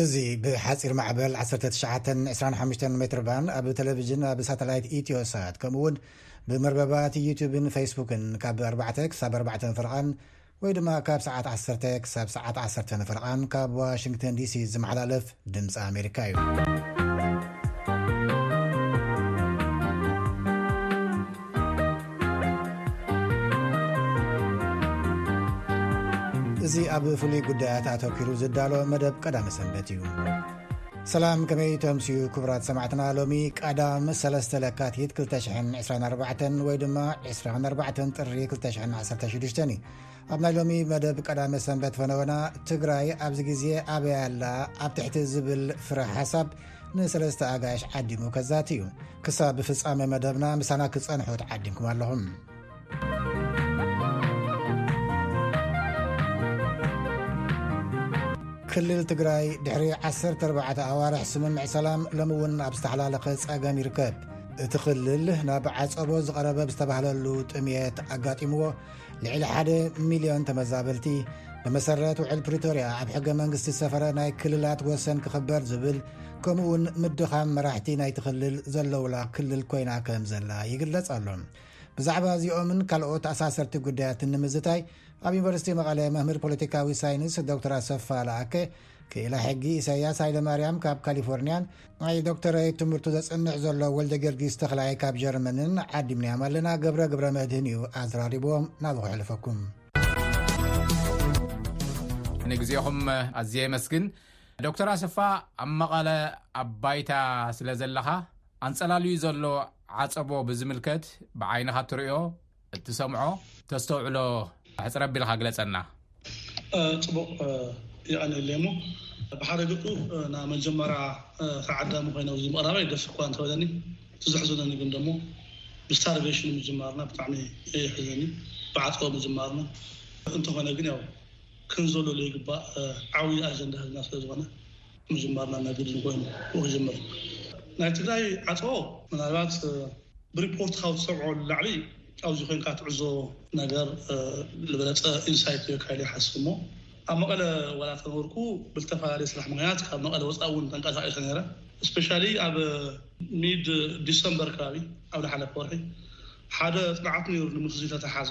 እዚ ብሓፂር ማዕበል 1925 ሜትርባን ኣብ ቴሌቭዥን ኣብ ሳተላይት ኢትዮ ሳት ከምኡ ውን ብመርበባት ዩቱብን ፌስቡክን ካብ 4 ክሳብ 4 ፍርቓን ወይ ድማ ካብ ሰዓት ዓሰርተ ክሳብ ሰዓት ዓሰርተ ንፈረቓን ካብ ዋሽንግተን ዲሲ ዝመሓላለፍ ድምፂ ኣሜሪካ እዩ። እዚ ኣብ ፍሉይ ጉዳያት ኣተኲሩ ዝዳሎ መደብ ቀዳመ ሰንበት እዩ። ሰላም ከመይ ተምስዩ ክብራት ሰማዕትና ሎሚ ቀዳም ሰለስተ ለካቲት 224 ወይ ድማ 24 ጥሪ 216 እዩ ኣብ ናይ ሎሚ መደብ ቀዳመ ሰንበት ፈነወና ትግራይ ኣብዚ ግዜ ኣበይ ኣላ ኣብ ትሕቲ ዝብል ፍረ ሓሳብ ንሰለስተ ኣጋይሽ ዓዲሙ ከዛቲ እዩ ክሳብ ብፍፃመ መደብና ምሳና ክፀንሑ ተዓዲምኩም ኣለኹም ክልል ትግራይ ድሕሪ 14 ኣዋርሕ ስምምዕ ሰላም ሎሚ እውን ኣብ ዝተሓላለኸ ጸገም ይርከብ እቲ ክልል ናብ ዓፀቦ ዝቐረበ ዝተባህለሉ ጥምት ኣጋጢምዎ ልዕሊ ሓደ ሚልዮን ተመዛበልቲ ብመሰረት ውዕል ፕሪቶርያ ኣብ ሕገ መንግስቲ ዝሰፈረ ናይ ክልላት ወሰን ክኽበር ዝብል ከምኡውን ምድኻም መራሕቲ ናይቲ ክልል ዘለውላ ክልል ኮይና ከም ዘላ ይግለጽ ኣሎ ብዛዕባ እዚኦምን ካልኦት ኣሳሰርቲ ጉዳያትን ንምዝታይ ኣብ ዩኒቨርሲቲ መቐለ መምህር ፖለቲካዊ ሳይንስ ዶክተር ኣሰፋ ለኣከ ክኢላ ሕጊ ኢሳያስ ሃይለማርያም ካብ ካሊፎርንያን ናይ ዶክተረይ ትምህርቱ ዘፅንዕ ዘሎ ወልደ ጊዮርጊስ ተኽላይ ካብ ጀርመንን ዓዲምናያም ኣለና ገብረ ግብረ መድህን እዩ ኣዘራሪቦም ናብኹ ሕልፈኩም ንግዜኹም ኣዝየ የመስግን ዶክተር ኣሰፋ ኣብ መቐለ ኣብ ባይታ ስለ ዘለኻ ኣንፀላልዩ ዘሎ ዓጸቦ ብዝምልከት ብዓይንኻ እትርእዮ፣ እትሰምዖ፣ ተስተውዕሎ ሕጽር ኣቢልኻ ግለጸልና። ጽቡቕ የቐኔለይ'ሞ ብሓደ ገጹ ናይ መጀመርያ ተዓዳሚ ኮይነ ኣብዚ ምቕራበይ ደስ እኳ እንተበለኒ እቲ ዘሕዝነኒ ግን ደሞ ብስታርቬሽን ምጅማርና ብጣዕሚ የሕዝነኒ ብዓጸቦ ምጅማርና እንተኾነ ግን ያው ክንዘለሎ ይግባእ ዓብይ ኣጀንዳ ህዝብና ስለዝኾነ ምጅማር ናና ግድን ኮይኑ ዩ ክጅምር ናይ ትግራይ ዓፆ ምናልባት ብሪፖርት ካብ ትሰምዖ ንላዕሊ ኣብዚ ኮይንካ ትዕዞ ነገር ልበለፀ ኢንሳይት ይህበካ ኢለ ይሓስብ እሞ ኣብ መቐለ ዋላ ተነበርኩ ብልተፈላለየ ስራሕ ምክንያት ካብ መቐለ ወፃኢ ውን ተንቀሳቂሰ ነይረ እስፔሻሊ ኣብ ሚድ ዲሰምበር ከባቢ ኣብ ልሓለፈ ወርሒ ሓደ ፅንዓት ነይሩ ንምክዚ ተተሓዘ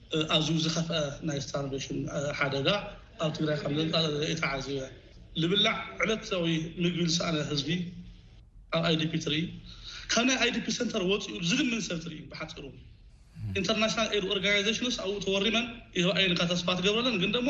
ኣዝዩ ዝኸፍኣ ናይ ስታርቬሽን ሓደጋ ኣብ ትግራይ ከም ዘንጻጸ ዘርኢ ተዓዚበ። ልብላዕ ዕለታዊ ምግቢ ዝሰኣነ ህዝቢ ኣብ ኣይዲፒ ትርኢ። ካብ ናይ ኣይዲፒ ሰንተር ወጺኡ ዝልምን ሰብ ትርኢ። ብሓጺሩ ኢንተርናሽናል ኤድ ኦርጋናይዜሽንስ ኣብኡ ተወሪመን ይህብኣየን ኢልካ ተስፋ ትገብረለን ግን ደሞ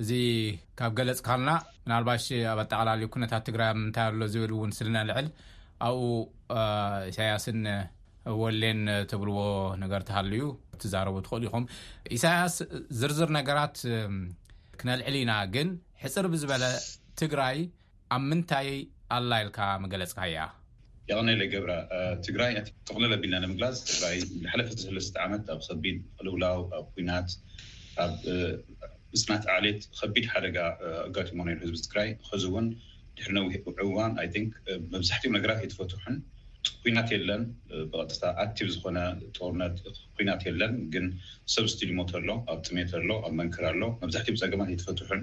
እዚ ካብ ገለፅካልና ምናልባሽ ኣብ ኣጠቓላሊ ኩነታት ትግራይ ኣብ ምንታይ ኣሎ ዝብል እውን ስልነልዕል ኣብኡ ኢሳያስን ወሌን ትብልዎ ነገር ተሃልዩ ትዛረቡ ትኽእሉ ኢኹም ኢሳያስ ዝርዝር ነገራት ክነልዕል ኢና ግን ሕፅር ብዝበለ ትግራይ ኣብ ምንታይ ኣላ ኢልካ ምገለጽካያ? የቐኔለይ ገብረ። ትግራይ ነቲ ጥቕልል ኣቢልና ንምግላጽ ትግራይ ዝሓለፈት ሰለስተ ዓመት ኣብ ኸቢድ ቕልውላው፣ ኣብ ኹናት፣ ኣብ ምጽናት ዓሌት ኸቢድ ሓደጋ ኣጋጢሞ ነይሩ ህዝቢ ትግራይ። ኸዚ ውን ድሕሪ ነዊሕ እዋን i think መብዛሕቲኦም ነገራት ኣይተፈትሑን። ኹናት የለን ብቐጥታ ኣክቲቭ ዝኾነ ጦርነት ኹናት የለን ግን ሰብ ስቲል ይሞት ኣሎ፣ ኣብ ጥሜት ኣሎ፣ ኣብ መንክር ኣሎ፣ መብዛሕቲኦም ጸገማት ኣይተፈትሑን።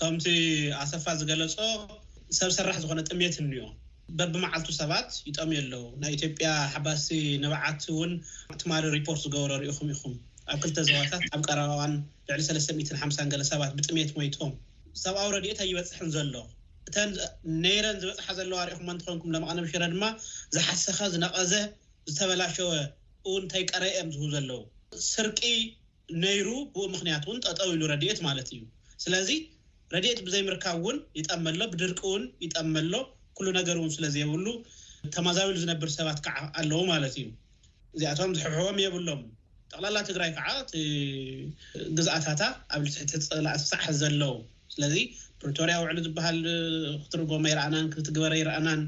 ከምቲ ኣሰፋ ዝገለጾ ሰብ ሰራሕ ዝኾነ ጥሜት እኒኦ። በብመዓልቱ ሰባት ይጠምዩ ኣለው። ናይ ኢትዮጵያ ሓባሲ ንብዓት እውን ትማሊ ሪፖርት ዝገበሮ ርኢኹም ኢኹም። ኣብ ክልተ ዞባታት ኣብ ቀረባዋን ልዕሊ ሰለስተ ሚእትን ሓምሳን ገለ ሰባት ብጥሜት ሞይቶም። ሰብኣዊ ረድኤት ኣይበጽሕን ዘሎ። እተን ነይረን ዝበጽሓ ዘለዋ ርኢኹመን ተኾንኩም ለመቐለም ሽረ ድማ ዝሓሰኸ፣ ዝነቐዘ፣ ዝተበላሸወ እውን እንተይቀረየ እዮም ዝህቡ ዘለው። ስርቂ፣ ነይሩ ብኡ ምኽንያት እውን ጠጠው ኢሉ ረድኤት ማለት እዩ ስለዚ ረድኤት ብዘይምርካብ እውን ይጠሚ ኣሎ ብድርቂ እውን ይጠሚ ኣሎ ኩሉ ነገር እውን ስለዘየብሉ ተማዛቢሉ ዝነብር ሰባት ከዓ ኣለዉ ማለት እዩ እዚኣቶም ዝሕብሕቦም የብሎምን ጠቕላላ ትግራይ ከዓ እቲ ግዝኣታታ ኣብ ትሕቲ ፀላእቲ ክሳዕ ሐዚ ዘለዉ ስለዚ ፕሪቶርያ ውዕሊ ዝበሃል ክትርጎሞ ኣይረኣናን ክትግበር ኣይረኣናን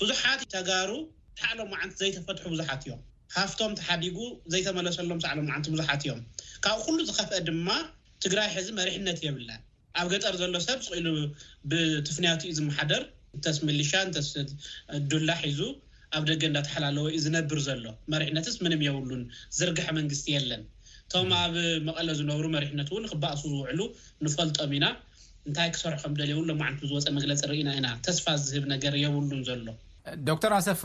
ብዙሓት ተጋሩ ተሓ ሎምዓንቲ ዘይተፈትሑ ብዙሓት እዮም። ሃፍቶም ተሓዲጉ ዘይተመለሰሎም ሳዕ ሎምዓንቲ ብዙሓት እዮም። ካብኡ ኩሉ ዝኸፍኣ ድማ ትግራይ ሕዚ መሪሕነት የብላን። ኣብ ገጠር ዘሎ ሰብ ስቕ ኢሉ ብትፍንያቱ እዩ ዝመሓደር። እንተስ ምልሻ እንተስ ዱላ ሒዙ ኣብ ደገ እንዳተሓላለወ እዩ ዝነብር ዘሎ። መሪሕነትስ ምንም የብሉን። ዝርገሐ መንግስቲ የለን። እቶም ኣብ መቐለ ዝነብሩ መሪሕነት እውን ክባእሱ ዝውዕሉ ንፈልጦም ኢና። እንታይ ክሰርሑ ከምደልዩ እውን ሎምዓንቲ ብዝወፀ መግለፂ ርኢና ኢና። ተስፋ ዝህብ ነገር የብሉን ዘሎ። ዶክተር ኣሰፋ፣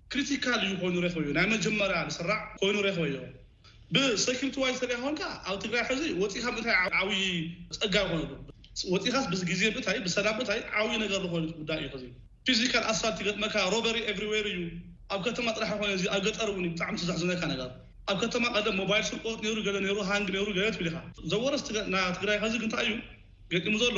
Critical እዩ ኮይኑ ሬክበዮ ናይ መጀመርያ ዝስራዕ ኮይኑ ሬክበዮ ብ Security wise ተሪኣ ኮንካ ኣብ ትግራይ ሕዚ ወፂእካ ምእታይ ዓብይ ፀጋ እዩ ኮይኑ ወፂእካስ ብ ግዜ ምእታይ ብ ሰላም ምእታይ ዓብይ ነገር ዝኮነ እቲ ጉዳይ እዩ ሕዚ Physical Assault ይገጥመካ Robbery everywhere እዩ ኣብ ከተማ ጥራሕ ኣይኮነን እዚ ኣብ ገጠር እውን እዩ ብጣዕሚ እቲ ዘሕዝነካ ነገር ኣብ ከተማ ቀደም ሞባይል ስርቆት ነይሩ ገለ ነይሩ ሃንግ ነይሩ ገለ ትብል ኢካ The worst ና ትግራይ ሕዚ እንታይ እዩ ገጢሙ ዘሎ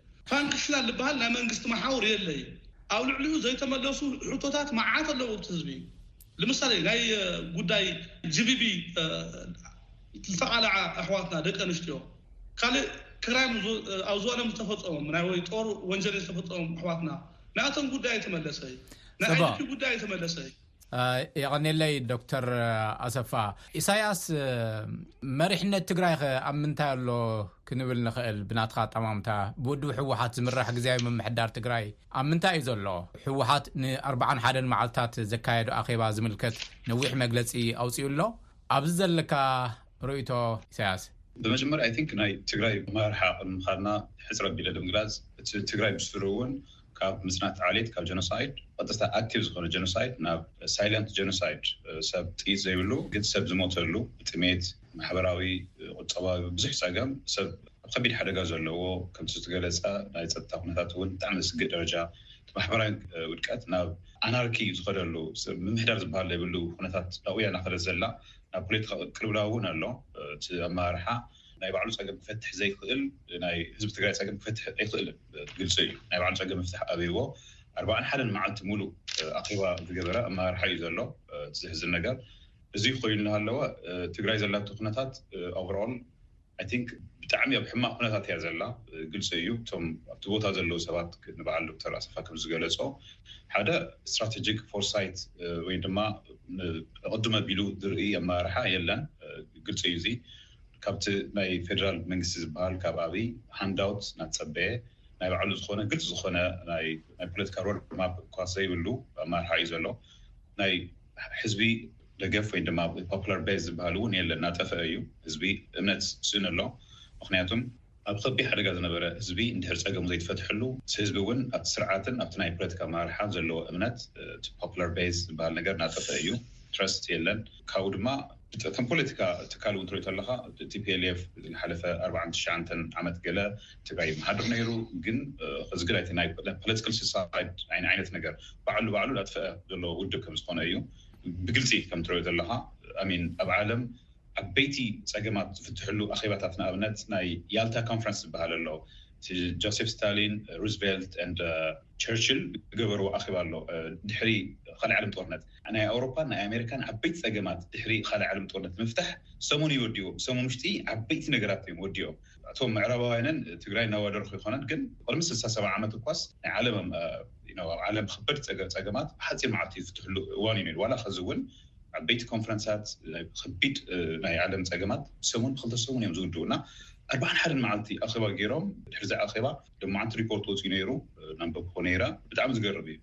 ፋንክሽናል ልበሃል ናይ መንግስቲ መሓውር የለይ ኣብ ልዕሊኡ ዘይተመለሱ ሕቶታት መዓት ኣለዉ ኣብቲ ህዝቢ ልምሳሌ ናይ ጉዳይ ጅቢቢ ልተቓለዓ ኣሕዋትና ደቂ ኣንስትዮ ካልእ ክራይም ኣብ ዝዋሎም ዝተፈፀሞም ናይ ወይ ጦር ወንጀል ዝተፈፀሞም ኣሕዋትና ናይኣቶም ጉዳይ ኣይተመለሰይ ናይ ኣይዲፒ ጉዳይ ኣይተመለሰይ የቐኔለይ ዶክተር ኣሰፋ። ኢሳያስ መሪሕነት ትግራይኸ ኣብ ምንታይ ኣሎ ክንብል ንኽእል? ብናትኻ ኣጠማምታ ብውድብ ህወሓት ዝምራሕ ግዝያዊ ምምሕዳር ትግራይ ኣብ ምንታይ እዩ ዘሎ? ህወሓት ንኣርብዓን ሓደን መዓልትታት ዘካየዶ ኣኼባ ዝምልከት ነዊሕ መግለጺ ኣውጺኡ ኣሎ። ኣብዚ ዘለካ ርእይቶ ኢሳያስ? ብመጀመርያ i think ናይ ትግራይ ኣመራርሓ ቅድሚ ምኻድና ሕፅር ኣቢለ ልምግላፅ እቲ ትግራይ ብስሩ'ውን ካብ ምጽናት ዓሌት ካብ ጀኖሳይድ ብቐጥታ ኣክቲቭ ዝኾነ ጀኖሳይድ ናብ ሳይለንት ጀኖሳይድ ሰብ ጥይት ዘይብሉ ግን ሰብ ዝሞተሉ ብጥሜት ማሕበራዊ ቁጠባዊ ብዙሕ ጸገም ሰብ ኣብ ከቢድ ሓደጋ ዘለዎ ከምቲ ዝትገለጸ ናይ ጸጥታ ኩነታት እውን ብጣዕሚ ዘስግእ ደረጃ እቲ ማሕበራዊ ውድቀት ናብ ኣናርኪ ዝኸደሉ ምምሕዳር ዝበሃል ዘይብሉ ኩነታት ናብኡ እያ እናኸደት ዘላ ናብ ፖለቲካዊ ቅልውላው እውን ኣሎ እቲ ኣመራርሓ ናይ ባዕሉ ፀገም ክፈትሕ ዘይክእል ናይ ህዝቢ ትግራይ ፀገም ክፈትሕ ኣይክእልን ግልፂ እዩ ናይ ባዕሉ ፀገም ምፍታሕ ኣብይዎ ኣርባዓን ሓደን መዓልቲ ሙሉእ ኣኼባ ዝገበረ ኣመራርሓ እዩ ዘሎ እቲ ዘሕዝን ነገር እዙይ ኮይኑ እናሃለወ ትግራይ ዘላቶ ኩነታት ኦቨርኦል ኣይ ቲንክ ብጣዕሚ ኣብ ሕማቅ ኩነታት እያ ዘላ ግልፂ እዩ እቶም ኣብቲ ቦታ ዘለው ሰባት ንበዓል ዶክተር ኣሰፋ ከም ዝገለፆ ሓደ ስትራቴጂክ ፎርሳይት ወይ ድማ ኣቐድም ኣቢሉ ዝርእይ ኣመራርሓ የለን ግልፂ እዩ እዙይ ካብቲ ናይ ፌደራል መንግስቲ ዝበሃል ካብ ኣብይ ሃንዳውት ናተፀበየ ናይ ባዕሉ ዝኾነ ግልፂ ዝኾነ ናይ ፖለቲካ ሮድ ማፕ እኳ ዘይብሉ ኣመራርሓ እዩ ዘሎ። ናይ ህዝቢ ደገፍ ወይ ድማ ፖፑላር ቤዝ ዝበሃል እውን የለን ናጠፈኣ እዩ። ህዝቢ እምነት ስእኑ ኣሎ ምኽንያቱም። ኣብ ኸቢ ሓደጋ ዝነበረ ህዝቢ እንድሕር ፀገሙ ዘይተፈትሐሉ እቲ ህዝቢ እውን ኣብቲ ስርዓትን ኣብቲ ናይ ፖለቲካ ኣመራርሓን ዘለዎ እምነት እቲ ፖፑላር ቤዝ ዝበሃል ነገር እናጠፈኣ እዩ። ትረስት የለን። ካብኡ ድማ ከም ፖለቲካ ትካል እውን ትሪኦ ተለኻ tplf ዝሓለፈ ኣርብዓን ትሽዓንተን ዓመት ገለ ትግራይ ይመሓድር ነይሩ ግን ኸዚ ግዳ እቲ ናይ ፖለቲካል ስሳይድ ዓይነት ነገር ባዕሉ ባዕሉ ዳጥፈኣ ዘሎ ውድብ ከም ዝኾነ እዩ። ብግልፂ ከም ትሪኦ ዘለኻ i mean ኣብ ዓለም ዓበይቲ ጸገማት ዝፍትሕሉ ኣኼባታት ንኣብነት ናይ ያልታ ኮንፈረንስ ዝበሃል ኣሎ እቲ ጆሴፍ ስታሊን ሩዝቬልት and ቸርችል ዝገበርዎ ኣኼባ ኣሎ ድሕሪ ኻልኣይ ዓለም ጦርነት ናይ ኣውሮፓን ናይ ኣሜሪካን ዓበይቲ ጸገማት ድሕሪ ኻልኣይ ዓለም ጦርነት ንምፍታሕ ሰሙን እዩ ወዲኡ ሰሙን ውሽጢ ዓበይቲ ነገራት እዮም ወዲኦም እቶም ምዕራባውያንን ትግራይ እናዋደሩ ኸይኾነን ግን ቕድሚ ስልሳ ሰብዓ ዓመት እኳስ ናይ ዓለም ኣብ ዓለም ኸበድቲ ጸገማት ሓጺር መዓልቲ ዝፍትሕሉ እዋን እዩ ነይሩ ዋላ ኸዚ እውን ዓበይቲ ኮንፈረንሳት፣ ከቢድ ናይ ዓለም ጸገማት ብሰሙን ብኽልተ ሰሙን እዮም ዝውድኡ እና ኣርብዓን ሓደን መዓልቲ ኣኼባ ገይሮም ድሕሪ እዚ ኣኼባ ሎማዓንቲ ሪፖርት ወጺኡ ነይሩ እናንበብኩ ነይረ ብጣዕሚ ዝገርም እዩ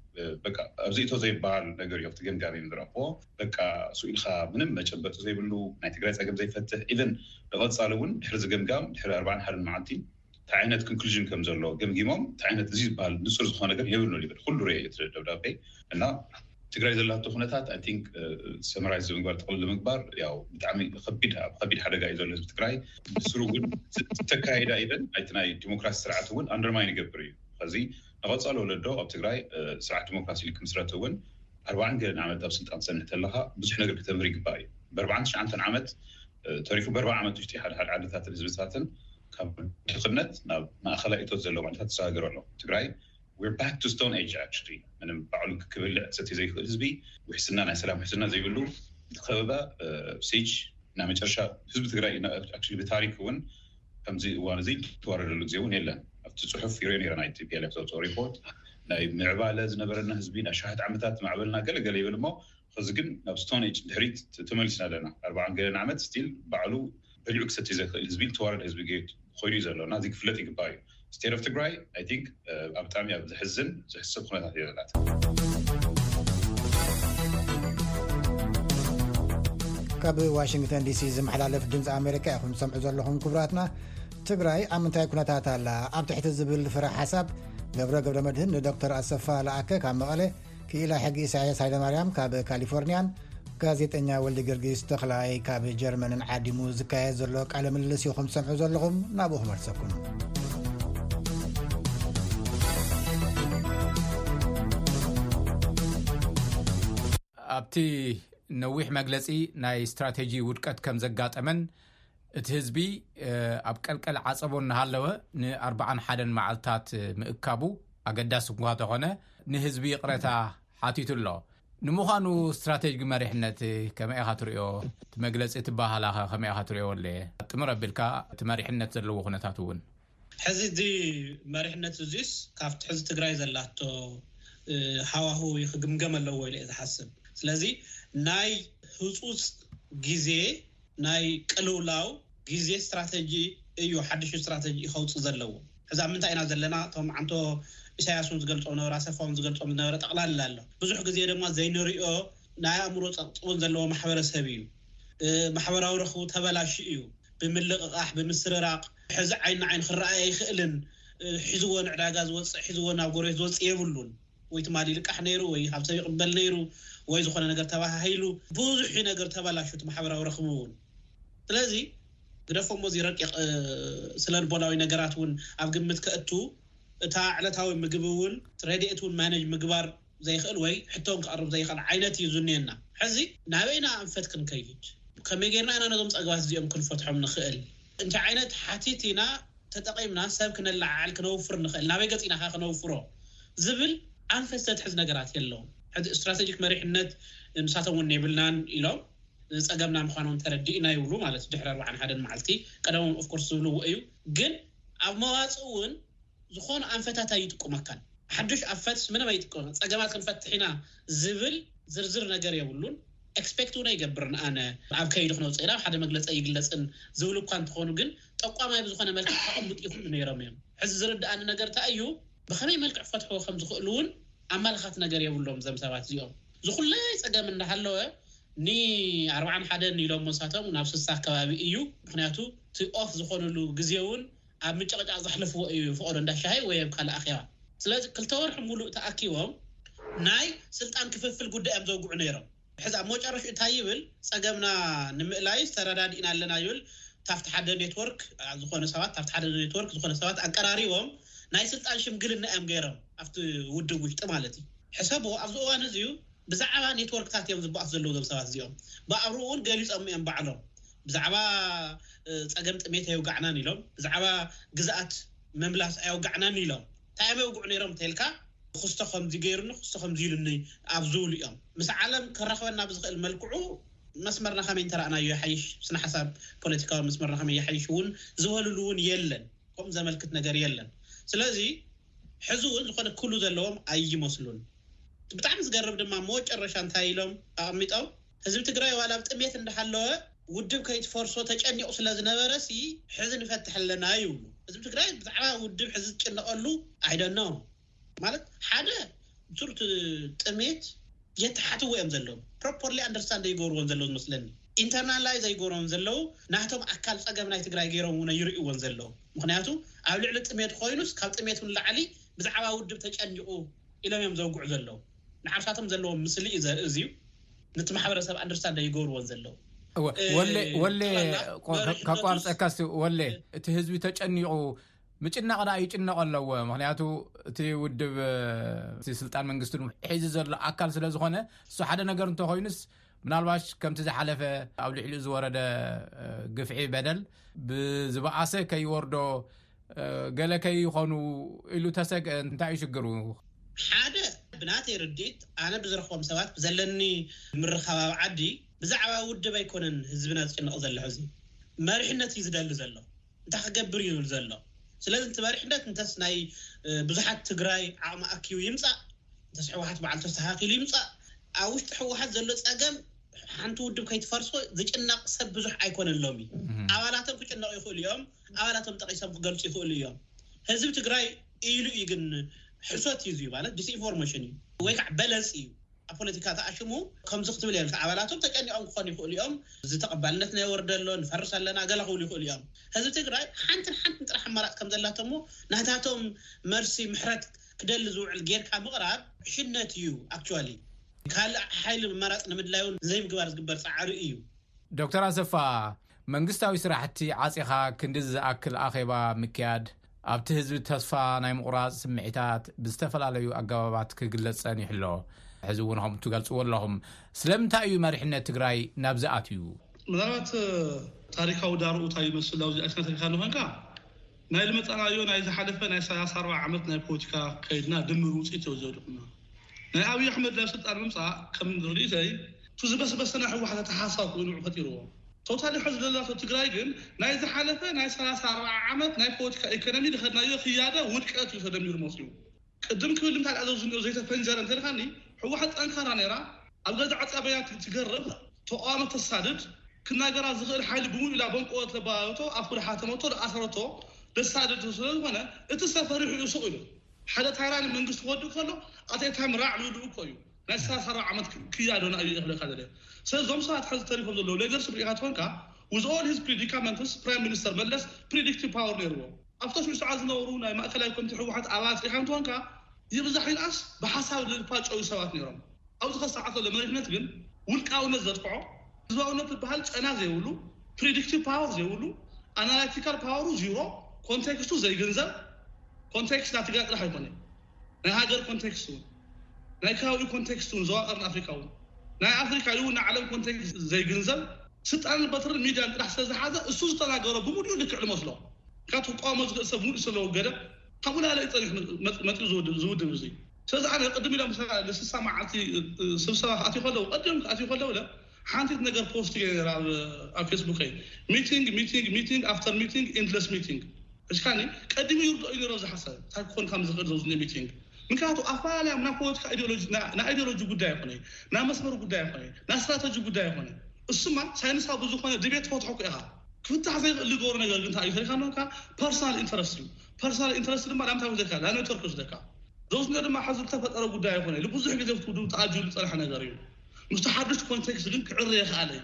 በቃ ኣብዚ እቶ ዘይበሃል ነገር እዩ ኣብቲ ገምጋሚም ዝረእክዎ በቃ ሱእ ኢልካ ምንም መጨበጢ ዘይብሉ ናይ ትግራይ ጸገም ዘይፈትሕ ኢቨን ንቐጻሊ እውን ድሕሪ ዝገምጋም ድሕሪ ኣርብዓን ሓደን መዓልቲ እንታይ ዓይነት ኮንክሉዥን ከም ዘለዎ ገምጊሞም እንታይ ዓይነት እዚ ዝበሃል ንፁር ዝኾነ ግን የብሉን ይብል ኹሉ ሪኤዮ እቲ ደብዳቤ እና ትግራይ ዘላቶ ኹነታት ኣይ ቲንክ ሰመራይዝ ንምግባር ጥቕልል ንምግባር ያው ብጣዕሚ ኸቢድ ኣብ ኸቢድ ሓደጋ እዩ ዘሎ ህዝቢ ትግራይ ብስሩ እውን እቲ እተካይዳ ኢቨን ኣይቲ ናይ ዲሞክራሲ ስርዓት እውን ኣንደርማይን ይገብር እዩ ኸዚ ንቐፃሊ ወለዶ ኣብ ትግራይ ስርዓት ዲሞክራሲ ኢሉ ክምስረት እውን ኣርባዓን ገለን ዓመት ኣብ ስልጣን ትፀንሕ ተለኻ ብዙሕ ነገር ክተምህር ይግባእ እዩ በርባዓን ትሽዓንተን ዓመት ተሪፉ በርባዓ ዓመት ውሽጢ ሓደ ሓደ ዓድታትን ህዝብታትን ካብ ድኽነት ናብ ማእኸላይ እቶት ዘለዎም ዓድታት ተሰጋጊሩ ኣሎ። ትግራይ We're back to stone age actually ምንም ባዕሉ ክበልዕ ክሰቲ ዘይኽእል ህዝቢ ውሕስና ናይ ሰላም ውሕስና ዘይብሉ ዝተኸበበ ሲጅ ናይ መጨረሻ ህዝቢ ትግራይ እዩ actually ብታሪክ እውን ከምዚ እዋን እዚ ዝተዋረደሉ ግዜ እውን የለን። ኣብቲ ፅሑፍ ይሪኦ ነይረ ናይ TPLF ዘውፅኦ ሪፖርት ናይ ምዕባለ ዝነበረና ህዝቢ ናይ ኣሽሓት ዓመታት ማዕበልና ገለ ገለ ይብል እሞ ኸዚ ግን ናብ ስቶን ኤጅ ድሕሪት ተመሊስና ኣለና ኣርብዓን ገለን ዓመት ስቲል ባዕሉ በሊዑ ክሰቲ ዘይኽእል ህዝቢ ልተዋረደ ህዝቢ ገይድ ኾይኑ እዩ ዘሎ እና እዚ ክፍለጥ ይግባእ እዩ ስቴት ኦፍ ትግራይ ኣይ ቲንክ ኣብ ብጣዕሚ ኣብ ዘሕዝን ዘሕስብ ኹነታት እያ ዘላታ። ካብ ዋሽንግተን ዲሲ ዝመሓላለፍ ድምፂ ኣሜሪካ ኢኹም ትሰምዑ ዘለኹም ክቡራትና ትግራይ ኣብ ምንታይ ኩነታት ኣላ ኣብ ትሕቲ ዝብል ፍረ ሓሳብ ገብረ ገብረ መድህን ንዶክተር ኣሰፋ ለኣከ ካብ መቐለ ክኢላ ሕጊ ኢሳያስ ሃይለማርያም ካብ ካሊፎርንያን ጋዜጠኛ ወልዲ ግርጊስ ተኽላይ ካብ ጀርመንን ዓዲሙ ዝካየድ ዘሎ ቃለ ምልልስ እዩ ኹም ትሰምዑ ዘለኹም ናብኡ ክመልሰኩም ኣብቲ ነዊሕ መግለፂ ናይ ስትራቴጂ ውድቀት ከም ዘጋጠመን እቲ ህዝቢ ኣብ ቀልቀል ዓፀቦ እናሃለወ ንኣርባዓን ሓደን መዓልትታት ምእካቡ ኣገዳሲ እኳ ተኾነ ንህዝቢ ይቕረታ ሓቲቱ ኣሎ። ንምዃኑ ስትራቴጅጊ መሪሕነት ከመይ ኢኻ ትሪኦ? እቲ መግለፂ እቲ ኣበሃህላኸ ከመይ ኢኻ ትሪኦ? ወሌ ጥምር ኣቢልካ እቲ መሪሕነት ዘለዎ ኩነታት እውን። ሕዚ እዚ መሪሕነት እዙይስ ካብቲ ሕዚ ትግራይ ዘላቶ ሃዋሁ ክግምገም ኣለዎ ኢለ እየ ዝሓስብ። ስለዚ ናይ ህፁፅ ግዜ ናይ ቅልውላው ግዜ ስትራተጂ እዩ ሓዱሽ ስትራተጂ እዩ ከውፅእ ዘለዎ። ሕዚ ኣብ ምንታይ ኢና ዘለና እቶም ዓንቶ ኢሳያስ እውን ዝገልፆም ነበረ፣ ኣሰፋ እውን ዝገልፆም ዝነበረ ጠቕላላ ኣሎ። ብዙሕ ግዜ ድማ ዘይንሪኦ ናይ ኣእምሮ ፀቕጢ እውን ዘለዎ ማሕበረሰብ እዩ። ማሕበራዊ ረኽቡ ተበላሽዩ እዩ። ብምልቕቓሕ፣ ብምስርራቕ፣ ሕዚ ዓይኒ ንዓይኒ ክረኣይ ኣይኽእልን ሒዝዎ ንዕዳጋ ዝወጽእ ሒዝዎ ናብ ጎረቤት ዝወጽእ የብሉን ወይ ትማሊ ይልቃሕ ነይሩ ወይ ሃብሰብ ይቕበል ነይሩ ወይ ዝኾነ ነገር ተባሃሂሉ ብዙሕ እዩ ነገር ተበላሹ እቲ ማሕበራዊ ረኽቢ እውን ስለዚ ግደፎሞ እዚ ረቂቕ ስለልቦናዊ ነገራት እውን ኣብ ግምት ከእቱ እታ ዕለታዊ ምግቢ እውን ረድኤት እውን ማነጅ ምግባር ዘይክእል ወይ ሕቶን ክቐርብ ዘይክእል ዓይነት እዩ ዝንየና። ሕዚ ናበይና ኣንፈት ክንከይድ? ከመይ ጌርና ኢና ነዞም ጸገባት እዚኦም ክንፈትሖም ንኽእል? እንታይ ዓይነት ሓቲት ኢና ተጠቒምና ሰብ ክነለዓዕል ክነውፍር ንኽእል? ናበይ ገጽ ኢናኸ ክነውፍሮ? ዝብል ኣንፈት ዘትሕዝ ነገራት የለዉን። ሕዚ ስትራተጂክ መሪሕነት ንሳቶም እውን የብልናን ኢሎም ጸገምና ምዃኖም ተረዲእና ይብሉ ማለት ድሕሪ ኣርብዓን ሓደን መዓልቲ ቀደሞም ኦፍኮርስ ዝብልዎ እዩ ግን ኣብ መዋጽእ እውን ዝኾነ ኣንፈታት ኣይጥቁመካን። ሓዱሽ ኣፈት ምንም ኣይጥቁመካን። ጸገማት ክንፈትሕ ኢና ዝብል ዝርዝር ነገር የብሉን። ኤክስፔክት እውን ኣይገብርን ኣነ። ኣብ ከይዲ ክነውጽእ ኢና፣ ኣብ ሓደ መግለጺ ኣይግለጽን ዝብሉ እኳ እንተኾኑ ግን ጠቋማይ ብዝኾነ መልክዕ ከቐምጡ ይኽእሉ ነይሮም እዮም። ሕዚ ዝርድኣኒ ነገር እንታይ እዩ፣ ብኸመይ መልክዕ ክፈትሕዎ ከም ዝኽእሉ እውን ኣመላኻቲ ነገር የብሎምን እዞም ሰባት እዚኦም። ዝኹላይ ጸገም እንዳሃለወ ን ኣርብዓን ሓደን ኢሎሞ ንሳቶም ናብ ስሳ ኣከባቢ እዩ። ምኽንያቱ እቲ ኦፍ ዝኾንሉ ግዜ እውን ኣብ ምጭቕጫቕ ዘሕልፍዎ እዩ ፍቐዶ እንዳ ሻሂ ወይ ኣብ ካልእ ኣኼባ። ስለዚ ክልተ ወርሒ ሙሉእ ተኣኪቦም ናይ ስልጣን ክፍፍል ጉዳይ እዮም ዘውግዑ ነይሮም። ሕዚ ኣብ መጨረሽኡ እንታይ ይብል ፀገምና ንምእላይስ ተረዳዲእና ኣለና ይብል ታፍቲ ሓደ ኔትወርክ ዝኾነ ሰባት ታፍቲ ሓደ ኔትወርክ ዝኾነ ሰባት ኣቀራሪቦም ናይ ስልጣን ሽምግልና እዮም ገይሮም ኣብቲ ውድብ ውሽጢ ማለት እዩ። ሕሰብዎ ኣብዚ እዋን እዚዩ ብዛዕባ ኔትወርክታት እዮም ዝበኣሱ ዘለዉ እዞም ሰባት እዚኦም ብኣብርኡ እውን ገሊፆም እዮም ባዕሎም። ብዛዕባ ጸገም ጥሜት ኣየውጋዕናን ኢሎም፣ ብዛዕባ ግዝኣት ምምላስ ኣየውጋዕናን ኢሎም። እንታይ እዮም የውግዑ ነይሮም እንተይልካ፣ ኹስቶ ከምዚ ገይሩኒ፣ ኹስቶ ከምዚ ኢሉኒ ኣብ ዝብሉ እዮም። ምስ ዓለም ከራኽበና ብዝኽእል መልክዑ መስመርና ከመይ እንተረኣናዮ ይሓይሽ፣ ስነሓሳብ ፖለቲካዊ መስመርና ከመይ ይሓይሽ እውን ዝበልሉ እውን የለን። ከምኡ ዘመልክት ነገር የለን። ስለዚ ሕዚ እውን ዝኾነ ክብሉ ዘለዎም ኣይመስሉን። እቲ ብጣዕሚ ዝገርም ድማ መወጨረሻ እንታይ ኢሎም ኣቐሚጦም፣ ህዝቢ ትግራይ ዋላ ብ ጥሜት እንዳሃለወ ውድብ ከይትፈርሶ ተጨኒቑ ስለ ዝነበረ ሲ ሕዚ ንፈትሕ ኣለና ይብሉ ህዝቢ ትግራይ ብዛዕባ ውድብ ሕዚ ዝጭነቐሉ I don't know ማለት ሓደ ሱር እቲ ጥሜት የተሓትዎ እዮም ዘለዉ properly understand ኣይገብርዎን ዘለዉ ዝመስለኒ internalize ኣይገብርዎን ዘለዉ ናቶም ኣካል ፀገም ናይ ትግራይ ገይሮም እውን ኣይርእይዎን ዘለዉ ምኽንያቱ ኣብ ልዕሊ ጥሜት ኾይኑስ ካብ ጥሜት ንላዕሊ ብዛዕባ ውድብ ተጨኒቑ ኢሎም እዮም ዘውግዑ ዘለዉ። ንዓርሳቶም ዘለዎም ምስሊ እዩ ዘርኢ እዚዩ ንቲ ማሕበረሰብ ኣንደርስታንድ ኣይገብርዎን ዘለዉ። እወ ወሌ ወሌ ካቋርፀካ ስ ወሌ እቲ ህዝቢ ተጨኒቑ ምጭናቕ ድኣ ይጭነቕ ኣለዎ ምክንያቱ እቲ ውድብ ስልጣን መንግስቲ ሒዙ ዘሎ ኣካል ስለ ዝኾነ እሱ ሓደ ነገር እንተኾይኑስ ምናልባሽ ከምቲ ዝሓለፈ ኣብ ልዕሊኡ ዝወረደ ግፍዒ በደል ብዝበኣሰ ከይወርዶ ገለ ከይኾኑ ኢሉ ተሰግኤ እንታይ እዩ ሽግሩ? ሓደ ብናተይ ርድኢት ኣነ ብዝረኽቦም ሰባት ብዘለኒ ምርኻብ ኣብ ዓዲ ብዛዕባ ውድብ ኣይኮነን ህዝብና ዝጭነቕ ዘሎ ሕዚ መሪሕነት እዩ ዝደሊ ዘሎ እንታይ ክገብር እዩ ዝብል ዘሎ ስለዚ እቲ መሪሕነት እንተስ ናይ ብዙሓት ትግራይ ዓቕሚ ኣኪቡ ይምፃእ እንተስ ሕወሓት በዓል ተስተኻኪሉ ይምፃእ ኣብ ውሽጢ ሕወሓት ዘሎ ፀገም ሓንቲ ውድብ ከይትፈርሶ ዝጭነቕ ሰብ ብዙሕ ኣይኮነን ሎሚ ኣባላቶም ክጭነቑ ይኽእሉ እዮም ኣባላቶም ጠቂሶም ክገልፁ ይክእሉ እዮም ህዝቢ ትግራይ ኢሉ እዩ ግን ሕሶት እዩ እዙይ ማለት ዲስኢንፎርሞሽን እዩ ወይ ከዓ በለፅ እዩ ኣብ ፖለቲካ ተኣሽሙ ከምዚ ክትብል የብልካ ኣባላቶም ተጨኒቆም ክኾኑ ይክእሉ እዮም እዚ ተቀባልነት ናይ ወርደ ኣሎ ንፈርስ ኣለና ገለ ክብሉ ይክእሉ እዮም ህዝቢ ትግራይ ሓንትን ሓንትን ጥራሕ ኣማራፂ ከምዘላቶ እሞ ናታቶም መልሲ ምሕረት ክደሊ ዝውዕል ጌርካ ምቅራብ ዕሽነት እዩ ኣክቹዋሊ ካልእ ሓይሊ ኣማራፂ ንምድላይ እውን ዘይምግባር ዝግበር ፃዕሪ እዩ። ዶክተር ኣሰፋ መንግስታዊ ስራሕቲ ዓፂኻ ክንድዚ ዝኣክል ኣኼባ ምክያድ ኣብቲ ህዝቢ ተስፋ ናይ ምቑራፅ ስምዒታት ብዝተፈላለዩ ኣገባባት ክግለፅ ፀኒሑ ኣሎ። ሕዚ እውን ከምኡ ትገልፅዎ ኣለኹም። ስለምንታይ እዩ መሪሕነት ትግራይ ናብዚ ኣትዩ? ምናልባት ታሪካዊ ዳርኡ እንታይ ይመስል ኣብዚኣ ኢልካ እንተሪእካኒ ኮይንካ፣ ናይ ልመጻናዮ ናይ ዝሓለፈ ናይ ሰላሳ ኣርባዓ ዓመት ናይ ፖለቲካ ከይድና ድምር ውጺኢት ኢዮ ዘውድቅና። ናይ ኣብይ ኣሕመድ ናብ ስልጣን ምምጻእ ከም ርድኢተይ እቲ ዝበስበሰ ናይ ህወሓት ኣተሓሳስባ ኮይኑ ፈጢርዎ። ቶታሊ ሕዚ ዘለናቶ ትግራይ ግን ናይ ዝሓለፈ ናይ ሰላሳ ኣርባዓ ዓመት ናይ ፖለቲካ ኢኮኖሚ ዝኸድናዮ ክያደ ውድቀት ኢዩ ተደሚሩ መጺኡ። ቅድም ክብል ንምታይ ድኣ ዘውዝንኦ ዘይተፈንጀረ እንተልካኒ ሕዋሓት ጠንካራ ነይራ ኣብ ገዛ ዓጻበያ ትገርፍ ተቋዋሚ ተሳድድ ክናገራ ዝኽእል ሓይሊ ብሙሉኡ ኢላ በንቆወት ለባበቶ ኣፉ ለሓተመቶ ለኣሰረቶ ለሳደደቶ ስለዝኾነ እቲ ሰብ ፈሪሑ እዩ ሱቕ ኢሉ ሓደ ታይራን መንግስቲ ክወድእ ከሎ ኣቶ ኤታም ራዕ ልብሉ እኮ እዩ ናይ ሰላሳ ኣርባዓ ዓመት ክያ ዶና እዩ እየ ክብለካ ደልየ ስለዚ እዞም ሰባት ሐዚ ተሪፎም ዘለዉ ለገርስ ሪኢኻ ተኾንካ with all his predicaments ፕራይም ሚኒስተር መለስ predictive power ነይርዎ ኣብቶም ሽዱሽተ ዓመት ዝነበሩ ናይ ማእከላይ ኮሚቴ ህወሓት ኣባላት ርኢኻ እንተኾንካ ይብዛሕ ይንኣስ ብሓሳብ ዝፋጨዉ ሰባት ነይሮም። ኣብዚ ከሳዕ ከሎ መሪሕነት ግን ውልቃውነት ዘጥቅዖ፣ ህዝባውነት ዝበሃል ጨና ዘይብሉ፣ ፕሪዲክቲቭ ፓወር ዘይብሉ፣ ኣናላይቲካል ፓወሩ ዚሮ፣ ኮንቴክስቱ ዘይግንዘብ፣ ኮንቴክስት ናይ ትግራይ ጥራሕ ኣይኮነይ ናይ ሃገር ኮንቴክስት እውን ናይ ከባቢኡ ኮንቴክስት እውን ዞባ ቀርኒ ኣፍሪካ እውን ናይ ኣፍሪካ ኢሉ እውን ናይ ዓለም ኮንቴክስት ዘይግንዘብ፣ ስልጣንን በትርን ሚድያን ጥራሕ ስለዝሓዘ እሱ ዝተናገሮ ብሙሉኡ ልክዕ ልመስሎ ምክንያቱ ክቃወሞ ዝክእል ሰብ ሙሉእ ስለዝወገደ ካብኡ ላዕሊ እዩ ፀኒሑ መፂኡ ዝውድብ እዙይ ስለዚ ኣነ ቅድም ኢሎም ልስሳ መዓልቲ ስብሰባ ክኣትዩ ከለው ቀዲሞም ክኣትዩ ከለው እለ ሓንቲት ነገር ፖስት ገይረ ነይረ ኣብ ፌስቡከይ ሚቲንግ ሚቲንግ ሚቲንግ ኣፍተር ሚቲንግ ኢንድለስ ሚቲንግ ሕዝካኒ ቀዲሙ ይርድኦ እዩ ነይሩ ኣብዝሓሰብ እንታይ ክኾን ካምዝክእል ዘውዝኒ ሚቲንግ ምክንያቱ ኣፈላላዮም ናይ ፖለቲካ ኢዲዮሎጂ ናይ ኢዲዮሎጂ ጉዳይ ኣይኮነይ ናይ መስመር ጉዳይ ኣይኮነይ ናይ ስትራተጂ ጉዳይ ኣይኮነይ እሱማ ሳይንሳዊ ብዝኮነ ድቤት ትፈትሖ እኮ ኢካ ክፍታሕ ዘይክእል ልገብሮ ነገር ግን ታይ እዩ ተሪካ ንበልካ ፐርሰናል ኢንተረስት እዩ ፐርሰናል ኢንተረስት ድማ ላምንታይ እዩ ወሲደካ ላብ ኔትወርክ እዩ ወሲደካ ዘውስዶ ድማ ሐዚ ዝተፈጠረ ጉዳይ ኣይኮነይ ልብዙሕ ግዜ ብትውድቡ ተኣጂሩ ዝፀንሐ ነገር እዩ ምስቲ ሓድሽ ኮንቴክስት ግን ክዕረ ይኸኣለ እዩ።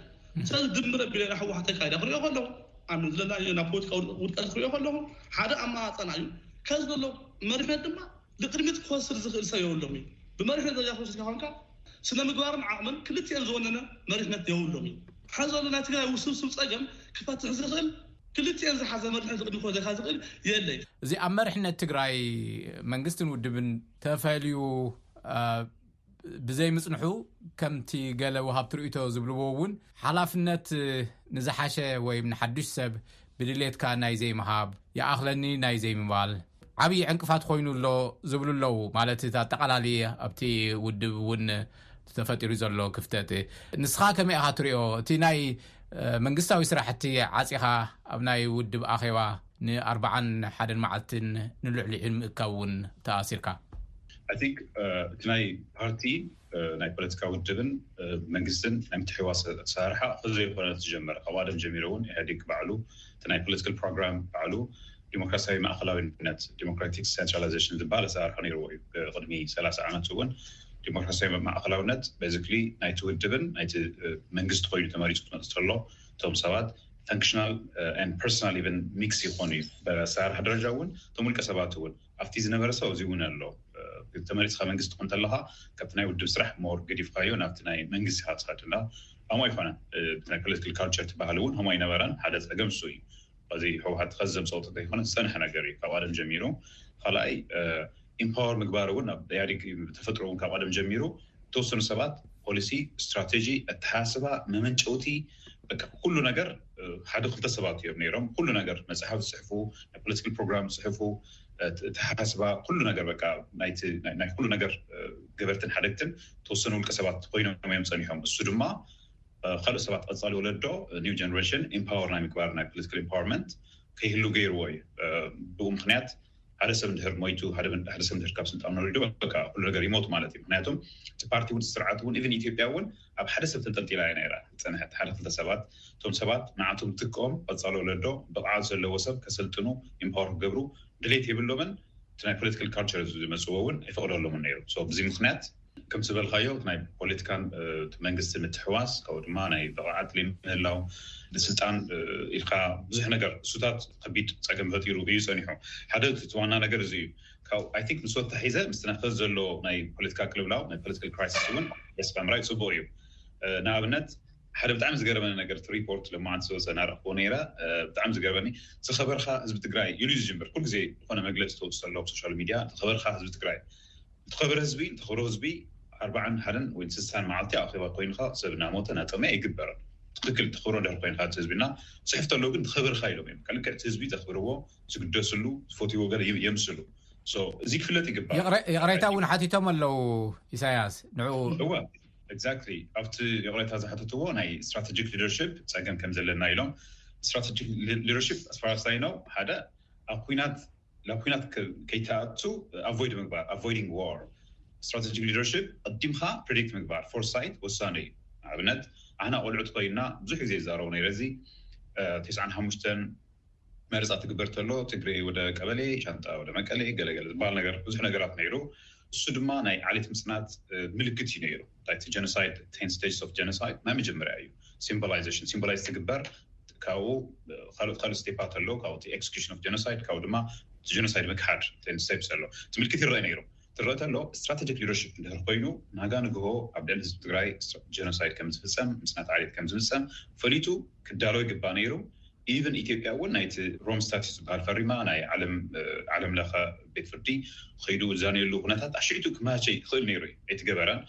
ስለዚ ድምር ኣቢለና ህወሓት ተካይዳ ክሪኦ ከለኹ፣ ኣብ ንዘለናዮ ናብ ፖለቲካዊ ውድቀት ክሪኦ ከለኹ፣ ሓደ ኣማራፅና እዩ። ከዚ ዘሎ መሪሕነት ድማ ንቕድሚት ክወስድ ዝኽእል ሰብ የብሎም እዩ። ብመሪሕነት ደረጃ ተወሲድካ ኮንካ ስነ ምግባርን ዓቕምን ክልቲኤን ዝወነነ መሪሕነት የብሎም እዩ። ሐዚ ዘሎ ናይ ትግራይ ውስብስብ ፀገም ክፈትሕ ዝኽእል ክልቲኤን ዝሓዘ መሪሕነት ንቕድሚት ክወስደካ ዝኽእል የለ እዩ። እዚ ኣብ መሪሕነት ትግራይ መንግስትን ውድብን ተፈልዩ ብዘይምጽንሑ ከምቲ ገለ ወሃብቲ ርእይቶ ዝብልዎ እውን ሓላፍነት ንዝሓሸ ወይ ንሓዱሽ ሰብ ብድሌትካ ናይ ዘይምሃብ፣ ይኣኽለኒ ናይ ዘይምባል ዓብዪ ዕንቅፋት ኮይኑ ኣሎ ዝብሉ ኣለዉ። ማለት እቲ ኣጠቓላሊ ኣብቲ ውድብ እውን ተፈጢሩ ዘሎ ክፍተት። ንስኻ ከመይ ኢኻ ትሪኦ? እቲ ናይ መንግስታዊ ስራሕቲ ዓጺኻ ኣብ ናይ ውድብ ኣኼባ? ንኣርባዓን ሓደን መዓልትን ንልዕሊዑን ምእካብ እውን ተኣሲርካ። I think እቲ ናይ ፓርቲ ናይ ፖለቲካ ውድብን መንግስትን ናይ ምትሕውዋስ ኣሰራርሓ ሑዚ ኣይኮነን ዝጀመረ ካብ ቐደም ጀሚሩ እውን ኢህኣዴግ ባዕሉ እቲ ናይ ፖለቲካል ፕሮግራም ባዕሉ ዲሞክራሲያዊ ማእኸላዊነት ዲሞክራቲክ ሰንትራላይዜሽን ዝበሃል ኣሰራርሓ ነይርዎ እዩ ቅድሚ ሰላሳ ዓመት እውን ዲሞክራሲያዊ ማእኸላውነት በዚክሊ ናይቲ ውድብን ናይቲ መንግስቲ ኮይኑ ተመሪፁ ክመፅእ ተሎ እቶም ሰባት ፈንክሽናል and ፐርሰናል ኢቨን ሚክስ ይኾኑ እዩ በኣሰራርሓ ደረጃ እውን እቶም ውልቀ ሰባት እውን ኣብቲ ዝነበረ ሰው እዚ እውን ኣሎ ተመሪፅካ መንግስቲ ትኾን ተለኻ ካብቲ ናይ ውድብ ስራሕ ሞር ገዲፍካዮ ናብቲ ናይ መንግስቲ ሃብሳ ድላ ሆሞ ኣይኮነን ብናይ ፖለቲካል ካልቸር ትበሃል እውን ሆሞ ኣይነበረን ሓደ ፀገም እሱ እዩ እዚ ህውሓት ኸዚ ዘምፀኦ ተተይኮነ ዝፀንሐ ነገር እዩ ካብ ቐደም ጀሚሩ ኻልኣይ ኢምፓወር ምግባር እውን ኣብ ኢህኣዴግ ተፈጥሮ እውን ካብ ቐደም ጀሚሩ ዝተወሰኑ ሰባት ፖሊሲ ስትራቴጂ ኣተሓሳስባ መመንጨውቲ በቃ ኩሉ ነገር ሓደ ክልተ ሰባት እዮም ነይሮም ኩሉ ነገር መፅሓፍ ዝፅሕፉ ናይ ፖለቲካል ፕሮግራም ዝፅሕፉ ተሓሳስባ ኩሉ ነገር በቃ ናይቲ ናይ ኩሉ ነገር ገበርትን ሓደግትን ተወሰኑ ውልቀ ሰባት ኮይኖም እዮም ፀኒሖም እሱ ድማ ካልኦት ሰባት ቐፃሊ ወለዶ New Generation Empower ናይ ምግባር ናይ Political Empowerment ከይህሉ ገይርዎ እዩ። ብኡ ምኽንያት ሓደ ሰብ እንድሕር ሞይቱ ሓደ ሰብ እንድሕር ካብ ስልጣኑ ወሪዱ በቃ ኩሉ ነገር ይሞት ማለት እዩ። ምኽንያቱ እቲ ፓርቲ እውን እቲ ስርዓት እውን ኢቭን ኢትዮጵያ እውን ኣብ ሓደ ሰብ ተንጠልጢላ እያ ነይራ ዝፀንሐት ሓደ ክልተ ሰባት እቶም ሰባት ንዓቶም ትክኦም ቐፃሊ ወለዶ ብቕዓት ዘለዎ ሰብ ከሰልጥኑ Empower ክገብሩ ድሌት የብሎምን እቲ ናይ Political Culture ዝመፅዎ እውን ኣይፈቕደሎምን ነይሩ። So ብዚ ምኽንያት ከምቲ ዝበልካዮ እቲ ናይ ፖለቲካን መንግስቲ ምትሕውዋስ ካብኡ ድማ ናይ ብቕዓት ዘይምህላው ንስልጣን ኢልካ ብዙሕ ነገር እሱታት ከቢድ ፀገም ፈጢሩ እዩ ፀኒሑ። ሓደ እቲ ዋና ነገር እዚ እዩ። ካብ ኣይ ቲንክ ምስኡ ኣተሓሒዘ ምስቲ ናሕዚ ሕዚ ዘሎ ናይ ፖለቲካ ቅልውላው ናይ ፖለቲካል ክራይሲስ እውን ዳስካ ምርኣይ ፅቡቕ እዩ። ንኣብነት ሓደ ብጣዕሚ ዝገረመኒ ነገር እቲ ሪፖርት ሎማዓንቲ ዝወፀ እናረኣኽዎ ነይረ ብጣዕሚ ዝገርመኒ ዝኸበርኻ ህዝቢ ትግራይ ኢሉ እዩ ዝጅምር ኩሉ ግዜ ዝኾነ መግለፂ ተውፅእ ተሎ ኣብ ሶሻል ሚድያ ዝኸበርኻ ህዝቢ ትግራይ እቲ ኸብሪ ህዝቢ እንተ ኸብሪ ህዝቢ ኣርባዓን ሓደን ወይ ስሳን መዓልቲ ኣኼባ ኮይንኻ ሰብ እናሞተ እናጠመየ ኣይግበርን ትኽክል ተኽብሮ እንድሕር ኮይንኻ እቲ ህዝቢ እና ጽሕፍ ተለዉ ግን ኸብርኻ ኢሎም እዮም ልክዕ እቲ ህዝቢ ዘኽብርዎ ዝግደስሉ ዝፈትይዎ ገለ የምስሉ so እዚ ክፍለጥ ይግባእ። ይቕሬታ እውን ሓቲቶም ኣለዉ ኢሳያስ ንዕኡ። እወ ኤግዛክትሊ ኣብቲ ይቕሬታ ዝሓተትዎ ናይ ስትራተጂክ ሊደርሺፕ ጸገም ከም ዘለና ኢሎም ስትራተጂክ ሊደርሺፕ ኣስፋራሳይነው ሓደ ኣብ ኩናት ናብ ኲናት ከይትኣቱ ኣቮይድ ምግባር፣ Avoiding War፣ ስትራተጂክ ሊደርሺፕ ኣቐዲምካ ፕሪዲክት ምግባር፣ Foresight፣ ወሳኒ እዩ። ንኣብነት ኣሕና ቆልዑት ኮይንና ብዙሕ ግዜ ይዛረቦ ነይረ እዚ ቴስዓን ሓሙሽተን መረጻ ትግበር ተሎ ትግሬ ወደ ቀበሌ ሻንጣ ወደ መቀሌ ገለ ገለ ዝብሃል ነገር ብዙሕ ነገራት ነይሩ። እሱ ድማ ናይ ዓሌት ምጽናት ምልክት እዩ ነይሩ። ናይቲ ጀኖሳይድ ቴን ስቴጅስ ኦፍ ጀኖሳይድ ናይ መጀመርያ እዩ ሲምቦላይዘሽን ሲምቦላይዝ ትግበር ካብኡ ካልኦት ካልኦት ስቴፓት ኣሎ ካብኡ እቲ ኤክስኪሽን ኦፍ ጀኖሳይድ ካብኡ ድማ እቲ ጀኖሳይድ ምክሓድ ቴን ስቴፕስ ኣሎ እቲ ምልክት ይረአ ነይሩ ትረአ ተሎ ስትራቴጂክ ሊደርሽፕ እንድሕር ኮይኑ ናጋ ንግሆ ኣብ ልዕሊ ህዝቢ ትግራይ ጀኖሳይድ ከም ዝፍፀም ምስናት ዓሌት ከም ዝምፀም ፈሊጡ ክዳሎ ይግባእ ነይሩ ኢቭን ኢትዮጵያ እውን ናይቲ ሮም ስታትስ ዝበሃል ፈሪማ ናይ ዓለም ዓለም ለኸ ቤት ፍርዲ ኸይዱ ዝዛነየሉ ኩነታት ኣሽሒቱ ክመቻቸይ ይኽእል ነይሩ እዩ ኣይተገበረን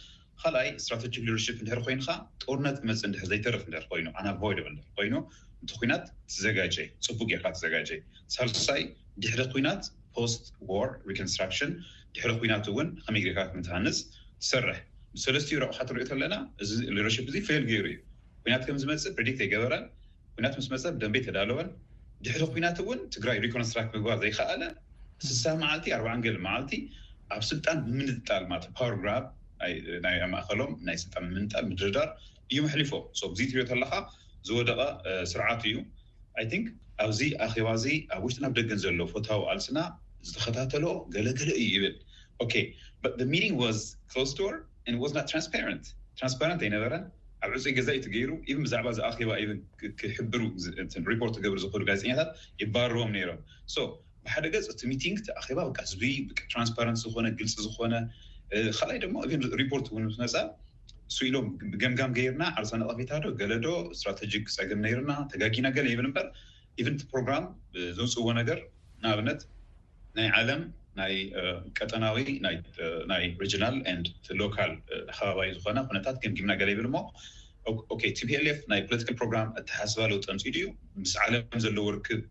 ኻልኣይ ስትራተጂክ ሊደርሺፕ እንድሕር ኾይንኻ ጦርነት ክመፅእ እንድሕር ዘይተርፍ እንድሕር ኾይኑ ኣናቮይደብል እንድሕር ኾይኑ እቲ ኹናት ትዘጋጀይ ፅቡቅ ጌርካ ተዘጋጀይ ሳልሳይ ድሕሪ ኹናት ፖስት ዋር ሪኮንስትራክሽን ድሕሪ ኹናት እውን ኸመይ ጌርካ ከም ትሃንፅ ትሰርሕ ብሰለስቲኡ ረቁሓ ትሪኦ ተለና እዚ ሊደርሺፕ እዚ ፌል ገይሩ እዩ ኹናት ከም ዝመፅእ ፕሪዲክት ኣይገበረን ኩናት ምስ መጸ ብደንቢ ኣይተዳለወን ድሕሪ ኩናት እውን ትግራይ ሪኮንስትራክት ምግባር ዘይኸኣለ ስሳ መዓልቲ ኣርብዓን ገለ መዓልቲ ኣብ ስልጣን ብምንጥጣል ማለት እዩ ፓወር ግራብ ናይ ኣማእኸሎም ናይ ስልጣን ምምንጣል ምድርዳር እዮም ኣሕሊፎም ሶ ብዚ ትሪኦ ተለኻ ዝወደቐ ስርዓት እዩ ኣይ ቲንክ ኣብዚ ኣኼባ እዚ ኣብ ውሽጥን ኣብ ደገን ዘሎ ፎታዊ ቃልስና ዝተኸታተሎ ገለ ገለ እዩ ይብል ኦኬ but the meeting was closed door and was not transparent ትራንስፓረንት ኣይነበረን ኣብ ዕጹይ ገዛ እዩ ትገይሩ ኢቭን ብዛዕባ እዚ ኣኼባ ኢቭን ክሕብሩ ሪፖርት ክገብሩ ዝክእሉ ጋዜጠኛታት ይባርርዎም ነይሮም so ብሓደ ገጽ እቲ ሚቲንግ እቲ ኣኼባ በቃ ህዝቢ ትራንስፓረንት ዝኮነ ግልጺ ዝኮነ ካልኣይ ደሞ ኢቭን ሪፖርት እውን ምስ መጻ እሱ ኢሎም ገምጋም ገይርና ዓርሳ ነቐፌታ ዶ ገለ ዶ ስትራተጂክ ጸገም ነይርና ተጋጊና ገለ ይብል እምበር ኢቭን እቲ ፕሮግራም ዘውጽዎ ነገር ንኣብነት ናይ ዓለም ናይ ቀጠናዊ ናይ ሪጅናል ኤንድ ሎካል ኸባባዊ ዝኾነ ኩነታት ገምጊምና ገለ ይብል እሞ ኦኬ ቲፒኤልኤፍ ናይ ፖለቲካል ፕሮግራም ኣተሓሳስባ ለውጢ ኣምፂኡ ድዩ ምስ ዓለም ዘለዎ ርክብ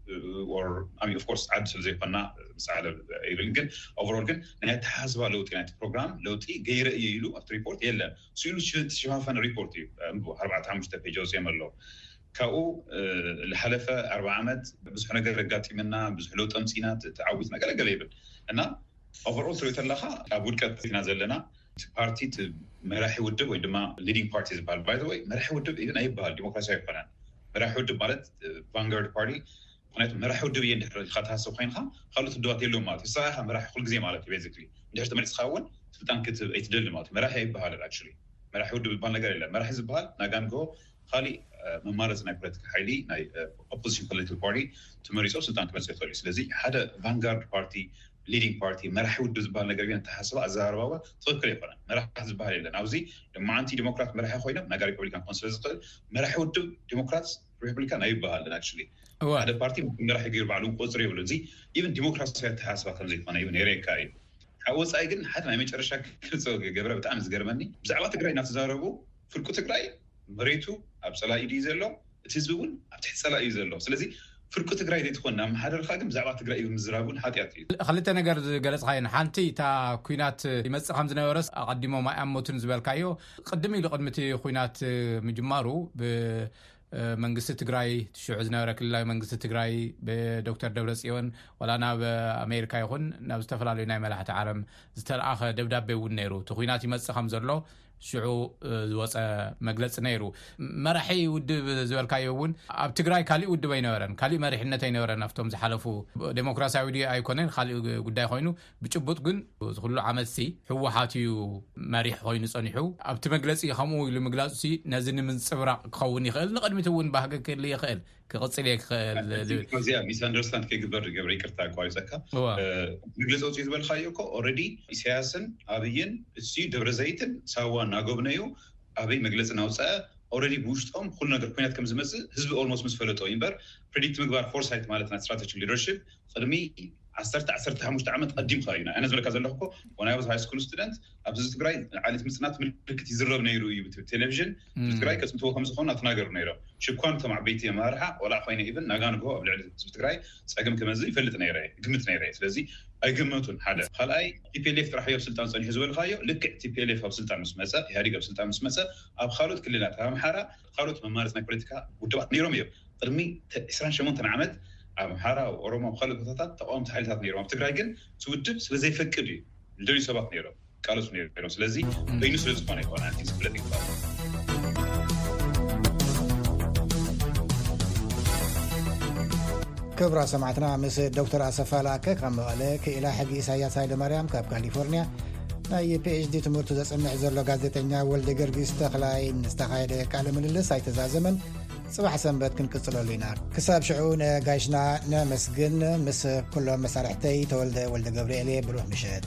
ኦር ኣሚ ኦፍ ኮርስ ዓዲ ስለ ዘይኮና ምስ ዓለም ይብል ግን ኦቨሮል ግን ናይ ኣተሓሳስባ ለውጢ ናይቲ ፕሮግራም ለውጢ ገይረ እዩ ኢሉ ኣብቲ ሪፖርት የለን ስኢሉ ዝተሸፋፈነ ሪፖርት እዩ ኣርባዕተ ሓሙሽተ ፔጅ ወፂኦም ኣሎ ካብኡ ልሓለፈ ኣርብዓ ዓመት ብዙሕ ነገር ኣጋጢመና ብዙሕ ለውጢ ኣምጺእና ተዓዊትና ገለ ገለ ይብል እና ኦቨር ኦል ትሪኦ ተለኻ ኣብ ውድቀት ኢና ዘለና እቲ ፓርቲ እቲ መራሒ ውድብ ወይ ድማ ሊዲንግ ፓርቲ ዝበሃል ባይ ዘ ወይ መራሒ ውድብ ኢልና ይበሃል ዲሞክራሲ ኣይኮነን መራሒ ውድብ ማለት ቫንጋርድ ፓርቲ ምክንያቱ መራሒ ውድብ እየ እንድሕር ኢልካ ትሃስብ ኮይንካ ካልኦት ውድባት የለውም ማለት እዩ ንስኻ ኢኻ መራሒ ኩሉ ግዜ ማለት እዩ ቤዚክሊ እንድሕር ተመሪፅካ እውን ስልጣን ክትህብ ኣይትደሊ ማለት እዩ መራሒ ኣይበሃልን ኣክቹዋሊ መራሒ ውድብ ዝበሃል ነገር የለን መራሒ ዝበሃል ናጋንጎ ካሊእ መማረፂ ናይ ፖለቲካ ሓይሊ ናይ ኦፖዚሽን ፖለቲካል ፓርቲ ተመሪፁ ኣብ ስልጣን ክመፅእ ይኽእል እዩ። ስለዚ ሓደ ቫንጋርድ ፓርቲ፣ ሊዲንግ ፓርቲ፣ መራሒ ውድብ ዝበሃል ነገር ግን ኣተሓሳስባ ኣዘራርባ እውን ትኽክል ኣይኮነን። መራሒ ዝበሃል የለን። ኣብዚ ሎማዓንቲ ዴሞክራት መራሒ ኮይኖም ናጋ ሪፐብሊካን ክኾን ስለዝኽእል መራሒ ውድብ ዴሞክራትስ ሪፐብሊካን ኣይበሃልን ኣክችሊ ሓደ ፓርቲ መራሒ ገይሩ ባዕሉ ቆፅሪ የብሉን። እዚ ኢቭን ዴሞክራሲያዊ ኣተሓሳስባ ከምዘይኮነ ኢቭን የርእየካ እዩ። ካብ ወፃኢ ግን ሓደ ናይ መጨረሻ ክገልፆ ገብረ ብጣዕሚ ዝገርመኒ ብዛዕባ ትግራይ እናተዛረቡ ፍርቁ ትግራይ መሬቱ ኣብ ፀላኢ ድዩ ዘሎ እቲ ህዝቢ እውን ኣብ ትሕቲ ፀላኢ እዩ ዘሎ ስለዚ ፍርቁ ትግራይ ዘይትኾን እናመሓደርኻ ግን ብዛዕባ ትግራይ ኢብ ምዝራብ እውን ሓጥያት እዩ። ኽልተ ነገር ዝገለፅኻየን ሓንቲ እታ ኩናት ይመፅእ ከምዝነበረስ ኣቐዲሞም ኣይኣመቱን ዝበልካዮ ቕድም ኢሉ ቕድሚ እቲ ኹናት ምጅማሩ ብ መንግስቲ ትግራይ እቲ ሽዑ ዝነበረ ክልላዊ መንግስቲ ትግራይ ብ ዶክተር ደብረፅዮን ዋላ ናብ ኣሜሪካ ይኹን ናብ ዝተፈላለዩ ናይ መላሕቲ ዓለም ዝተልኣኸ ደብዳቤ እውን ነይሩ እቲ ኹናት ይመፅእ ከምዘሎ ሽዑ ዝወፀ መግለፂ ነይሩ መራሒ ውድብ ዝበልካዮ እውን ኣብ ትግራይ ካሊእ ውድብ ኣይነበረን ካሊእ መሪሕነት ኣይነበረን ኣብቶም ዝሓለፉ ዴሞክራሲያዊ ድ ኣይኮነን ካሊእ ጉዳይ ኮይኑ ብጭቡጥ ግን ዝኩሉ ዓመት ሲ ህወሓት እዩ መሪሕ ኮይኑ ፀኒሑ ኣብቲ መግለፂ ከምኡ ኢሉ ምግላፁ ሲ ነዚ ንምንፅብራቅ ክኸውን ይኽእል ንቅድሚት እውን ባህገ ክህል ይኽእል ክቕፅል እየ ክኽእል ዝብል እዚኣ ሚስ ኣንደርስታንድ ከይግበር ገብረ ይቅርታ ኣቋሪፀካ እወ እ፣ መግለፂ ወፂኡ ዝበልካዮ እኮ ኦልሬዲ ኢሳያስን ኣብይን እሱ ደብረዘይትን ሳዋን እናጎብነዩ ኣብይ መግለፂ እናውፀአ ኦልሬዲ ብውሽጦም ኩሉ ነገር ኩናት ከም ዝመፅእ ህዝቢ ኦልሞስት ምስ ፈለጦ እዩ እምበር ፕሪዲክት ምግባር ፎርሳይት ማለት ናይ ስትራቴጂክ ሊደርሽፕ ቕድሚ ዓሰርተ ዓሰርተ ሓሙሽተ ዓመት ቐዲምካ እዩ ኣነ ዝበለካ ዘለኹ እኮ when I was high school student ኣብ ህዝቢ ትግራይ ዓሌት ምፅናት ምልክት ይዝረብ ነይሩ እዩ ብቴሌቭዥን ህዝቢ ትግራይ ከፅንትዎ ከም ዝኾኑ ኣትናገሩ ነይሮም ሽኳን እቶም ዓበይቲ ኣመራርሓ ቆልዓ ኮይነ even ናጋ ንግሆ ኣብ ልዕሊ ህዝቢ ትግራይ ፀገም ክመዝእ ይፈልጥ ነይረ እየ ይግምት ነይረ እየ ስለዚ ኣይገመቱን ሓደ ኻልኣይ tplf ጥራሕ እዩ ኣብ ስልጣን ፀኒሑ ዝበልኻዮ ልክዕ tplf ኣብ ስልጣን ምስ መፀ ኢህኣዴግ ኣብ ስልጣን ምስ መፀ ኣብ ኻልኦት ክልላት ኣብ ኣምሓራ ካልኦት መማረፂ ናይ ፖለቲካ ውድባት ነይሮም እዮም። ቕድሚ ዕስራን ሸሞንተን ዓመት ኣብ ኣምሓራ፣ ኣብ ኦሮሞ፣ ኣብ ኻልኦት ቦታታት ተቓወምቲ ሓይልታት ነይሮም። ኣብ ትግራይ ግን እቲ ውድብ ስለ ዘይፈቅድ እዩ። ዝደልዩ ሰባት ነይሮም። ይቃለሱ ነይሮም። ስለዚ በይኑ ስለ ዝኾነ ኣይኮነን እቲ ዝፍለጥ ይግባእ። ክብራ ሰማዕትና ምስ ዶክተር ኣሰፋ ለኣከ ካብ መቐለ ክኢላ ሕጊ ኢሳያስ ሃይለማርያም ካብ ካሊፎርኒያ ናይ ፒኤችዲ ትምህርቱ ዘጽንዕ ዘሎ ጋዜጠኛ ወልደ ገርጊስ ተኽላይ ዝተኻየደ ቃል ምልልስ ኣይተዛዘመን ጽባሕ ሰንበት ክንቅጽለሉ ኢና ክሳብ ሽዑ ንጋይሽና ነመስግን ምስ ኩሎም መሳርሕተይ ተወልደ ወልደ ገብርኤልየ ብሩህ ምሸት